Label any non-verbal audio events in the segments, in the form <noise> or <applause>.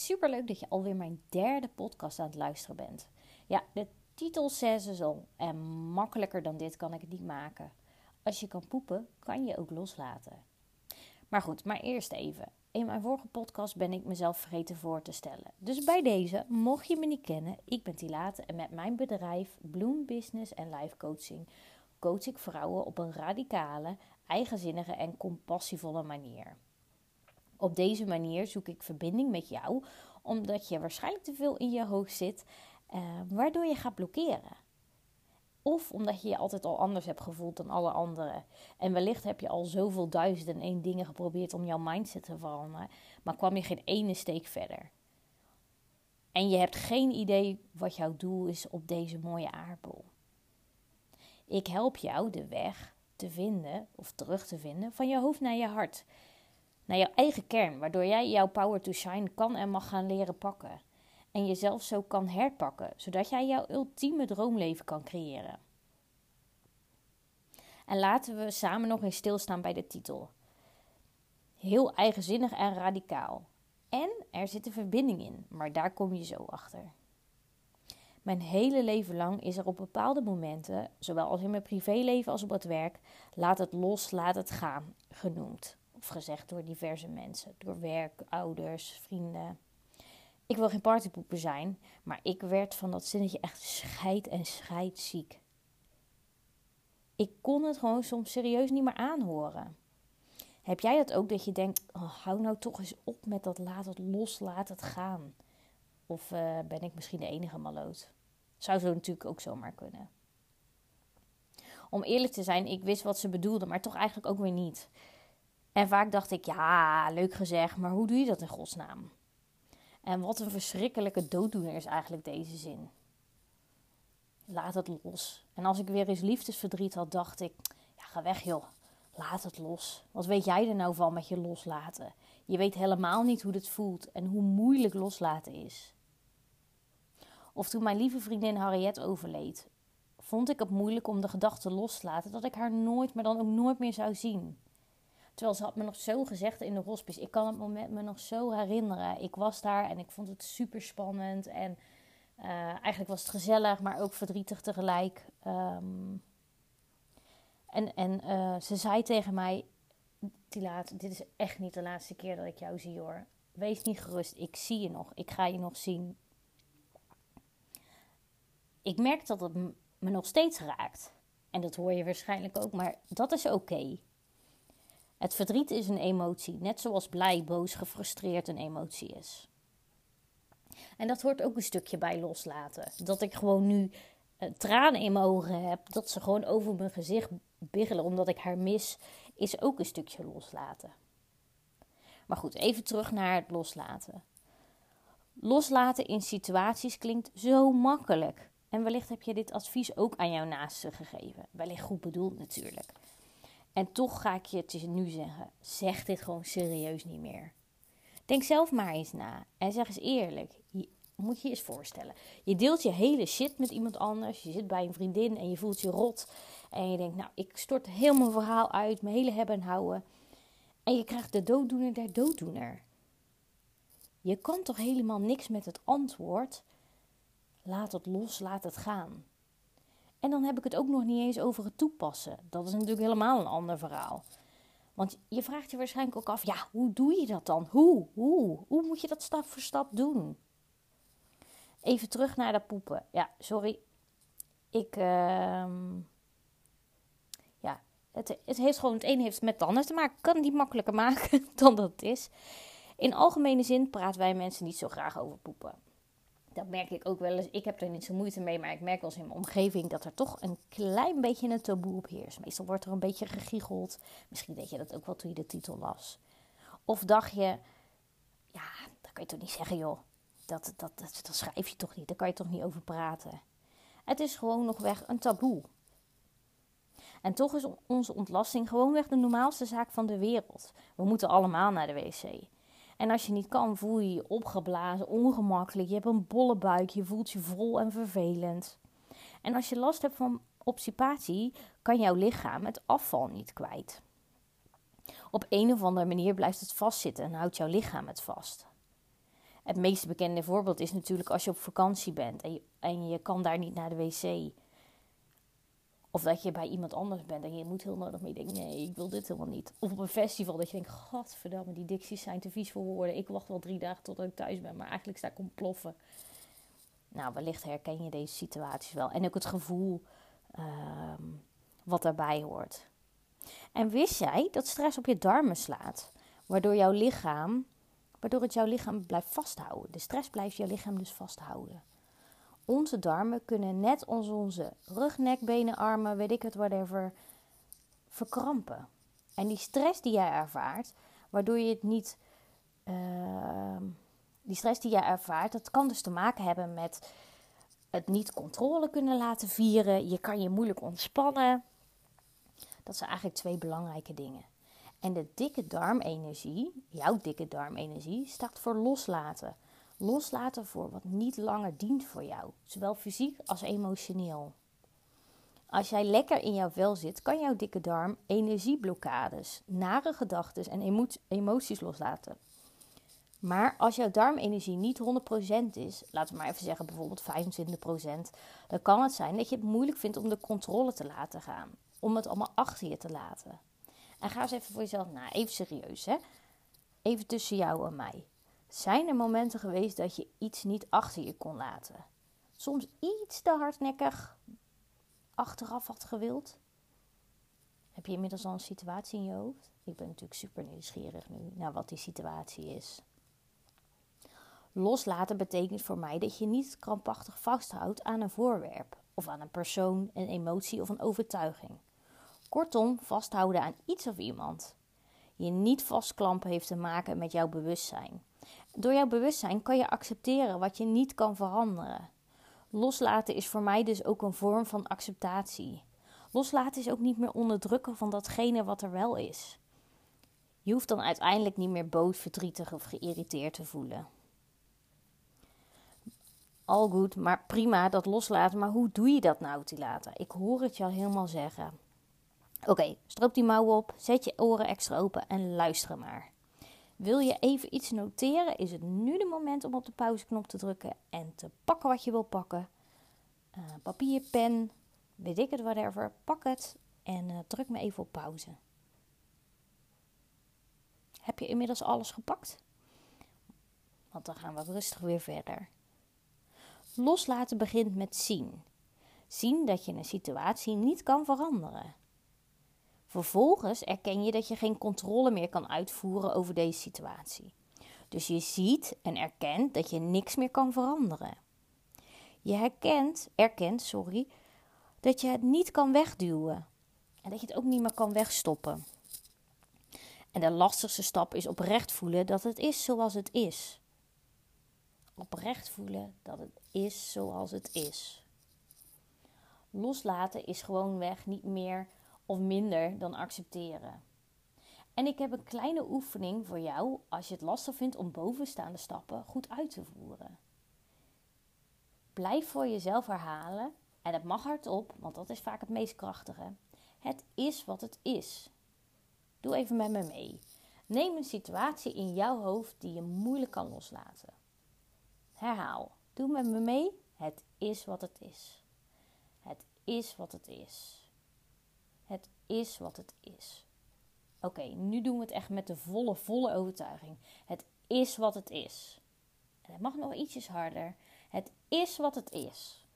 Hey, hoi. Superleuk dat je alweer mijn derde podcast aan het luisteren bent. Ja, de titel zegt ze. En makkelijker dan dit kan ik het niet maken. Als je kan poepen, kan je ook loslaten. Maar goed, maar eerst even. In mijn vorige podcast ben ik mezelf vergeten voor te stellen. Dus bij deze, mocht je me niet kennen, ik ben Tilate en met mijn bedrijf Bloom Business en Life Coaching coach ik vrouwen op een radicale, eigenzinnige en compassievolle manier. Op deze manier zoek ik verbinding met jou, omdat je waarschijnlijk te veel in je hoofd zit, eh, waardoor je gaat blokkeren. Of omdat je je altijd al anders hebt gevoeld dan alle anderen. En wellicht heb je al zoveel duizend en één dingen geprobeerd om jouw mindset te veranderen, maar kwam je geen ene steek verder. En je hebt geen idee wat jouw doel is op deze mooie aardbol. Ik help jou de weg te vinden of terug te vinden van je hoofd naar je hart naar jouw eigen kern, waardoor jij jouw power to shine kan en mag gaan leren pakken. En jezelf zo kan herpakken, zodat jij jouw ultieme droomleven kan creëren. En laten we samen nog eens stilstaan bij de titel. Heel eigenzinnig en radicaal. En er zit een verbinding in, maar daar kom je zo achter. Mijn hele leven lang is er op bepaalde momenten, zowel als in mijn privéleven als op het werk, laat het los, laat het gaan genoemd. Of gezegd door diverse mensen. Door werk, ouders, vrienden. Ik wil geen partypoeper zijn, maar ik werd van dat zinnetje echt scheid en scheidziek. Ik kon het gewoon soms serieus niet meer aanhoren. Heb jij dat ook dat je denkt, oh, hou nou toch eens op met dat laat het los, laat het gaan. Of uh, ben ik misschien de enige maloot? Zou zo natuurlijk ook zomaar kunnen. Om eerlijk te zijn, ik wist wat ze bedoelde, maar toch eigenlijk ook weer niet. En vaak dacht ik, ja, leuk gezegd, maar hoe doe je dat in godsnaam? En wat een verschrikkelijke dooddoener is eigenlijk deze zin. Laat het los. En als ik weer eens liefdesverdriet had, dacht ik, ja, ga weg joh. Laat het los. Wat weet jij er nou van met je loslaten? Je weet helemaal niet hoe het voelt en hoe moeilijk loslaten is. Of toen mijn lieve vriendin Harriet overleed, vond ik het moeilijk om de gedachte los te laten dat ik haar nooit, maar dan ook nooit meer zou zien. Terwijl ze had me nog zo gezegd in de hospice. Ik kan het moment me nog zo herinneren. Ik was daar en ik vond het super spannend. En uh, eigenlijk was het gezellig, maar ook verdrietig tegelijk. Um, en en uh, ze zei tegen mij: Tilaat, dit is echt niet de laatste keer dat ik jou zie hoor. Wees niet gerust, ik zie je nog. Ik ga je nog zien. Ik merk dat het me nog steeds raakt. En dat hoor je waarschijnlijk ook, maar dat is oké. Het verdriet is een emotie, net zoals blij, boos, gefrustreerd een emotie is. En dat hoort ook een stukje bij loslaten. Dat ik gewoon nu uh, tranen in mijn ogen heb, dat ze gewoon over mijn gezicht biggelen omdat ik haar mis, is ook een stukje loslaten. Maar goed, even terug naar het loslaten. Loslaten in situaties klinkt zo makkelijk. En wellicht heb je dit advies ook aan jouw naaste gegeven. Wellicht goed bedoeld natuurlijk. En toch ga ik je het nu zeggen: zeg dit gewoon serieus niet meer. Denk zelf maar eens na en zeg eens eerlijk. Je, moet je je eens voorstellen. Je deelt je hele shit met iemand anders. Je zit bij een vriendin en je voelt je rot. En je denkt, nou, ik stort heel mijn verhaal uit, mijn hele hebben en houden. En je krijgt de dooddoener der dooddoener. Je kan toch helemaal niks met het antwoord. Laat het los, laat het gaan. En dan heb ik het ook nog niet eens over het toepassen. Dat is natuurlijk helemaal een ander verhaal. Want je vraagt je waarschijnlijk ook af, ja, hoe doe je dat dan? Hoe? Hoe? Hoe moet je dat stap voor stap doen? Even terug naar dat poepen. Ja, sorry. Ik, uh, ja, het, het heeft gewoon, het ene heeft met het ander te maken. Kan niet makkelijker <laughs> maken dan dat het is. In algemene zin praten wij mensen niet zo graag over poepen dat merk ik ook wel eens. Ik heb er niet zo moeite mee, maar ik merk wel eens in mijn omgeving dat er toch een klein beetje een taboe op heerst. Meestal wordt er een beetje gegiegeld. Misschien deed je dat ook wel toen je de titel las. Of dacht je, ja, dat kan je toch niet zeggen, joh. Dat, dat, dat, dat schrijf je toch niet, daar kan je toch niet over praten. Het is gewoon nog weg een taboe. En toch is onze ontlasting gewoonweg de normaalste zaak van de wereld. We moeten allemaal naar de wc. En als je niet kan, voel je je opgeblazen, ongemakkelijk. Je hebt een bolle buik, je voelt je vol en vervelend. En als je last hebt van obstipatie, kan jouw lichaam het afval niet kwijt. Op een of andere manier blijft het vastzitten en houdt jouw lichaam het vast. Het meest bekende voorbeeld is natuurlijk als je op vakantie bent en je, en je kan daar niet naar de wc. Of dat je bij iemand anders bent en je moet heel nodig mee denken, nee, ik wil dit helemaal niet. Of op een festival dat je denkt, godverdamme, die dicties zijn te vies voor woorden. Ik wacht wel drie dagen tot ik thuis ben, maar eigenlijk sta ik ontploffen. Nou, wellicht herken je deze situaties wel. En ook het gevoel ehm, wat daarbij hoort. En wist jij dat stress op je darmen slaat? Waardoor jouw lichaam, waardoor het jouw lichaam blijft vasthouden. De stress blijft jouw lichaam dus vasthouden. Onze darmen kunnen net als onze rug, nek, benen, armen, weet ik het, whatever, verkrampen. En die stress die jij ervaart, waardoor je het niet. Uh, die stress die jij ervaart, dat kan dus te maken hebben met het niet controle kunnen laten vieren. Je kan je moeilijk ontspannen. Dat zijn eigenlijk twee belangrijke dingen. En de dikke darmenergie, jouw dikke darmenergie, staat voor loslaten. Loslaten voor wat niet langer dient voor jou, zowel fysiek als emotioneel. Als jij lekker in jouw vel zit, kan jouw dikke darm energieblokkades, nare gedachten en emoties loslaten. Maar als jouw darmenergie niet 100% is, laten we maar even zeggen bijvoorbeeld 25%, dan kan het zijn dat je het moeilijk vindt om de controle te laten gaan. Om het allemaal achter je te laten. En ga eens even voor jezelf na, even serieus hè. Even tussen jou en mij. Zijn er momenten geweest dat je iets niet achter je kon laten? Soms iets te hardnekkig achteraf had gewild? Heb je inmiddels al een situatie in je hoofd? Ik ben natuurlijk super nieuwsgierig nu naar wat die situatie is. Loslaten betekent voor mij dat je niet krampachtig vasthoudt aan een voorwerp, of aan een persoon, een emotie of een overtuiging. Kortom, vasthouden aan iets of iemand. Je niet vastklampen heeft te maken met jouw bewustzijn. Door jouw bewustzijn kan je accepteren wat je niet kan veranderen. Loslaten is voor mij dus ook een vorm van acceptatie. Loslaten is ook niet meer onderdrukken van datgene wat er wel is. Je hoeft dan uiteindelijk niet meer boos, verdrietig of geïrriteerd te voelen. Al goed, maar prima dat loslaten. Maar hoe doe je dat nou, Tilata? Ik hoor het je al helemaal zeggen. Oké, stroop die mouw op, zet je oren extra open en luister maar. Wil je even iets noteren, is het nu de moment om op de pauzeknop te drukken en te pakken wat je wil pakken. Uh, papier, pen, weet ik het, whatever. Pak het en uh, druk me even op pauze. Heb je inmiddels alles gepakt? Want dan gaan we rustig weer verder. Loslaten begint met zien. Zien dat je een situatie niet kan veranderen. Vervolgens erken je dat je geen controle meer kan uitvoeren over deze situatie. Dus je ziet en erkent dat je niks meer kan veranderen. Je herkent, erkent sorry, dat je het niet kan wegduwen. En dat je het ook niet meer kan wegstoppen. En de lastigste stap is oprecht voelen dat het is zoals het is. Oprecht voelen dat het is zoals het is. Loslaten is gewoonweg niet meer of minder dan accepteren. En ik heb een kleine oefening voor jou als je het lastig vindt om bovenstaande stappen goed uit te voeren. Blijf voor jezelf herhalen, en het mag hardop, want dat is vaak het meest krachtige. Het is wat het is. Doe even met me mee. Neem een situatie in jouw hoofd die je moeilijk kan loslaten. Herhaal. Doe met me mee. Het is wat het is. Het is wat het is. Is wat het is. Oké, nu doen we het echt met de volle, volle overtuiging. Het is wat het is. En het mag nog ietsjes harder. Het is wat het is.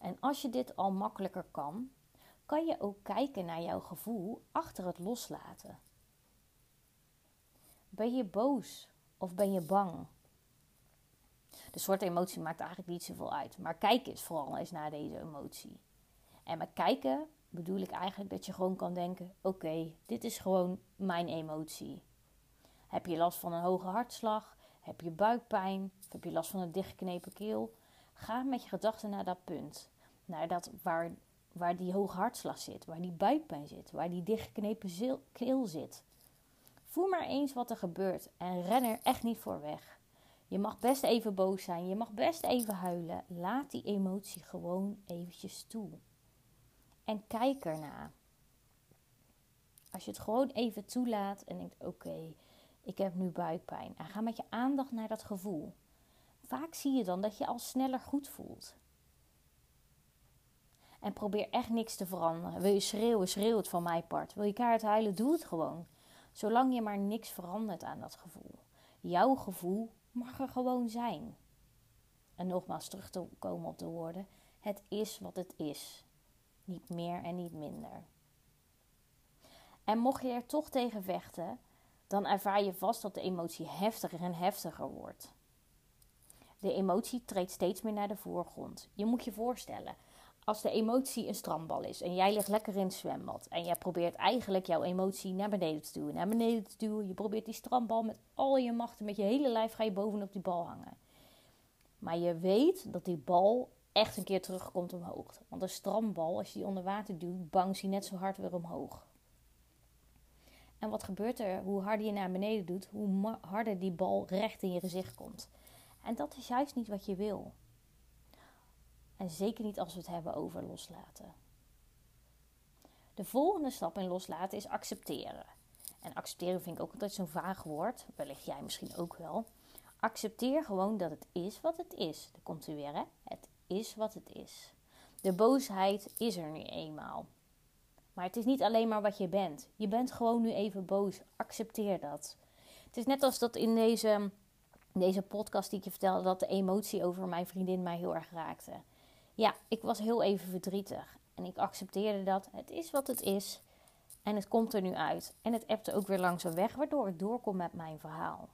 En als je dit al makkelijker kan, kan je ook kijken naar jouw gevoel achter het loslaten. Ben je boos of ben je bang? De soort emotie maakt eigenlijk niet zoveel uit. Maar kijk eens vooral eens naar deze emotie. En met kijken bedoel ik eigenlijk dat je gewoon kan denken: oké, dit is gewoon mijn emotie. Heb je last van een hoge hartslag? Heb je buikpijn? Heb je last van een dichtgeknepen keel? Ga met je gedachten naar dat punt. Naar dat waar, waar die hoge hartslag zit, waar die buikpijn zit, waar die dichtgeknepen keel zit. Voel maar eens wat er gebeurt en ren er echt niet voor weg. Je mag best even boos zijn, je mag best even huilen. Laat die emotie gewoon eventjes toe. En kijk ernaar. Als je het gewoon even toelaat en denkt: oké, Ik heb nu buikpijn. En ga met je aandacht naar dat gevoel. Vaak zie je dan dat je al sneller goed voelt. En probeer echt niks te veranderen. Wil je schreeuwen, schreeuw het van mijn part. Wil je kaart huilen, doe het gewoon. Zolang je maar niks verandert aan dat gevoel. Jouw gevoel mag er gewoon zijn. En nogmaals terug te komen op de woorden. Het is wat het is. Niet meer en niet minder. En mocht je er toch tegen vechten, dan ervaar je vast dat de emotie heftiger en heftiger wordt. De emotie treedt steeds meer naar de voorgrond. Je moet je voorstellen, als de emotie een strandbal is en jij ligt lekker in het zwembad en jij probeert eigenlijk jouw emotie naar beneden te duwen, naar beneden te duwen, je probeert die strandbal met al je machten, met je hele lijf ga je bovenop die bal hangen. Maar je weet dat die bal echt een keer terugkomt omhoog. Want een strandbal, als je die onder water duwt, bangt hij net zo hard weer omhoog. En wat gebeurt er? Hoe harder je naar beneden doet, hoe harder die bal recht in je gezicht komt. En dat is juist niet wat je wil. En zeker niet als we het hebben over loslaten. De volgende stap in loslaten is accepteren. En accepteren vind ik ook altijd zo'n vaag woord. Wellicht jij misschien ook wel. Accepteer gewoon dat het is wat het is. Daar komt u weer, hè? Het is wat het is. De boosheid is er nu eenmaal. Maar het is niet alleen maar wat je bent. Je bent gewoon nu even boos. Accepteer dat. Het is net als dat in deze, deze podcast die ik je vertelde, dat de emotie over mijn vriendin mij heel erg raakte. Ja, ik was heel even verdrietig. En ik accepteerde dat. Het is wat het is. En het komt er nu uit. En het appte ook weer langzaam weg, waardoor ik doorkom met mijn verhaal.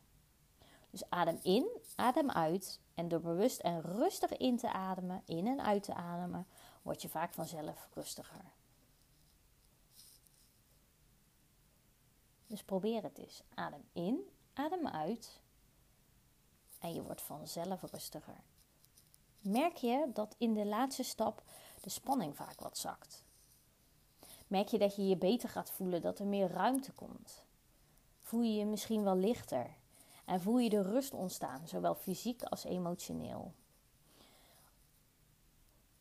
Dus adem in, adem uit. En door bewust en rustig in te ademen, in en uit te ademen, word je vaak vanzelf rustiger. Dus probeer het eens. Adem in, adem uit. En je wordt vanzelf rustiger. Merk je dat in de laatste stap de spanning vaak wat zakt? Merk je dat je je beter gaat voelen, dat er meer ruimte komt? Voel je je misschien wel lichter? En voel je de rust ontstaan, zowel fysiek als emotioneel?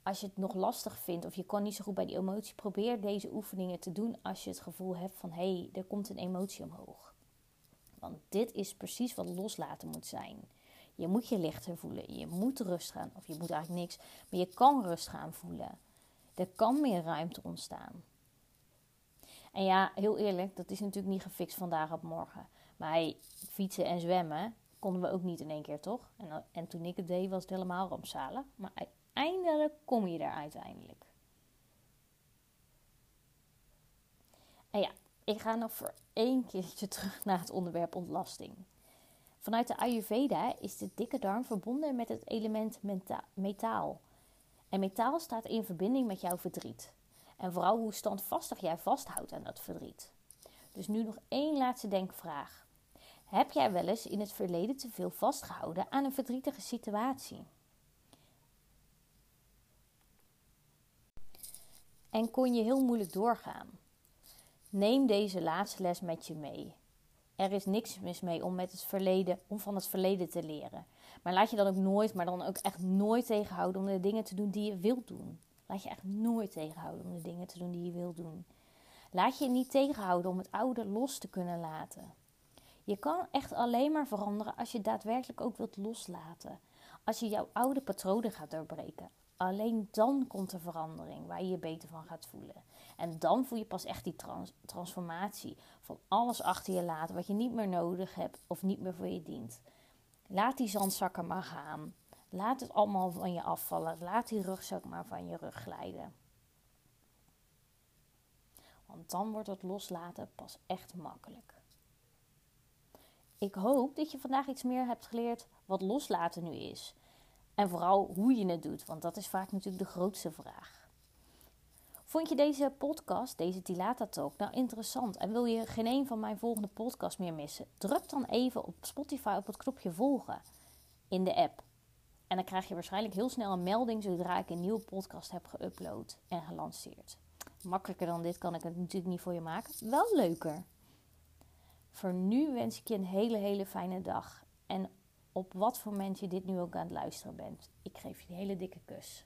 Als je het nog lastig vindt of je kan niet zo goed bij die emotie, probeer deze oefeningen te doen als je het gevoel hebt van hé, hey, er komt een emotie omhoog. Want dit is precies wat loslaten moet zijn. Je moet je lichter voelen, je moet rust gaan, of je moet eigenlijk niks, maar je kan rust gaan voelen. Er kan meer ruimte ontstaan. En ja, heel eerlijk, dat is natuurlijk niet gefixt vandaag op morgen. Maar fietsen en zwemmen konden we ook niet in één keer, toch? En, en toen ik het deed, was het helemaal rampzalig. Maar eindelijk kom je daar uiteindelijk. En ja, ik ga nog voor één keertje <laughs> terug naar het onderwerp ontlasting. Vanuit de Ayurveda is de dikke darm verbonden met het element metaal. En metaal staat in verbinding met jouw verdriet. En vooral hoe standvastig jij vasthoudt aan dat verdriet. Dus nu nog één laatste denkvraag. Heb jij wel eens in het verleden te veel vastgehouden aan een verdrietige situatie? en kon je heel moeilijk doorgaan. Neem deze laatste les met je mee. Er is niks mis mee om, met het verleden, om van het verleden te leren. Maar laat je dan ook nooit, maar dan ook echt nooit tegenhouden om de dingen te doen die je wilt doen. Laat je echt nooit tegenhouden om de dingen te doen die je wilt doen. Laat je niet tegenhouden om het oude los te kunnen laten. Je kan echt alleen maar veranderen als je daadwerkelijk ook wilt loslaten. Als je jouw oude patronen gaat doorbreken. Alleen dan komt er verandering waar je je beter van gaat voelen. En dan voel je pas echt die transformatie van alles achter je laten wat je niet meer nodig hebt of niet meer voor je dient. Laat die zandzakken maar gaan. Laat het allemaal van je afvallen. Laat die rugzak maar van je rug glijden. Want dan wordt het loslaten pas echt makkelijk. Ik hoop dat je vandaag iets meer hebt geleerd wat loslaten nu is. En vooral hoe je het doet, want dat is vaak natuurlijk de grootste vraag. Vond je deze podcast, deze Tilata Talk, nou interessant en wil je geen een van mijn volgende podcasts meer missen? Druk dan even op Spotify op het knopje volgen in de app. En dan krijg je waarschijnlijk heel snel een melding zodra ik een nieuwe podcast heb geüpload en gelanceerd. Makkelijker dan dit kan ik het natuurlijk niet voor je maken. Wel leuker. Voor nu wens ik je een hele, hele fijne dag. En op wat voor moment je dit nu ook aan het luisteren bent. Ik geef je een hele dikke kus.